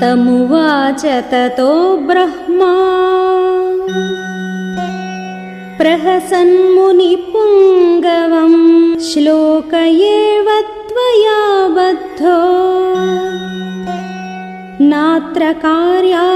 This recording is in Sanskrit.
तमुवाच ततो ब्रह्मा। प्रहसन्मुनिपुङ्गवम् श्लोक एव त्वया बद्धो नात्र कार्याविचारणा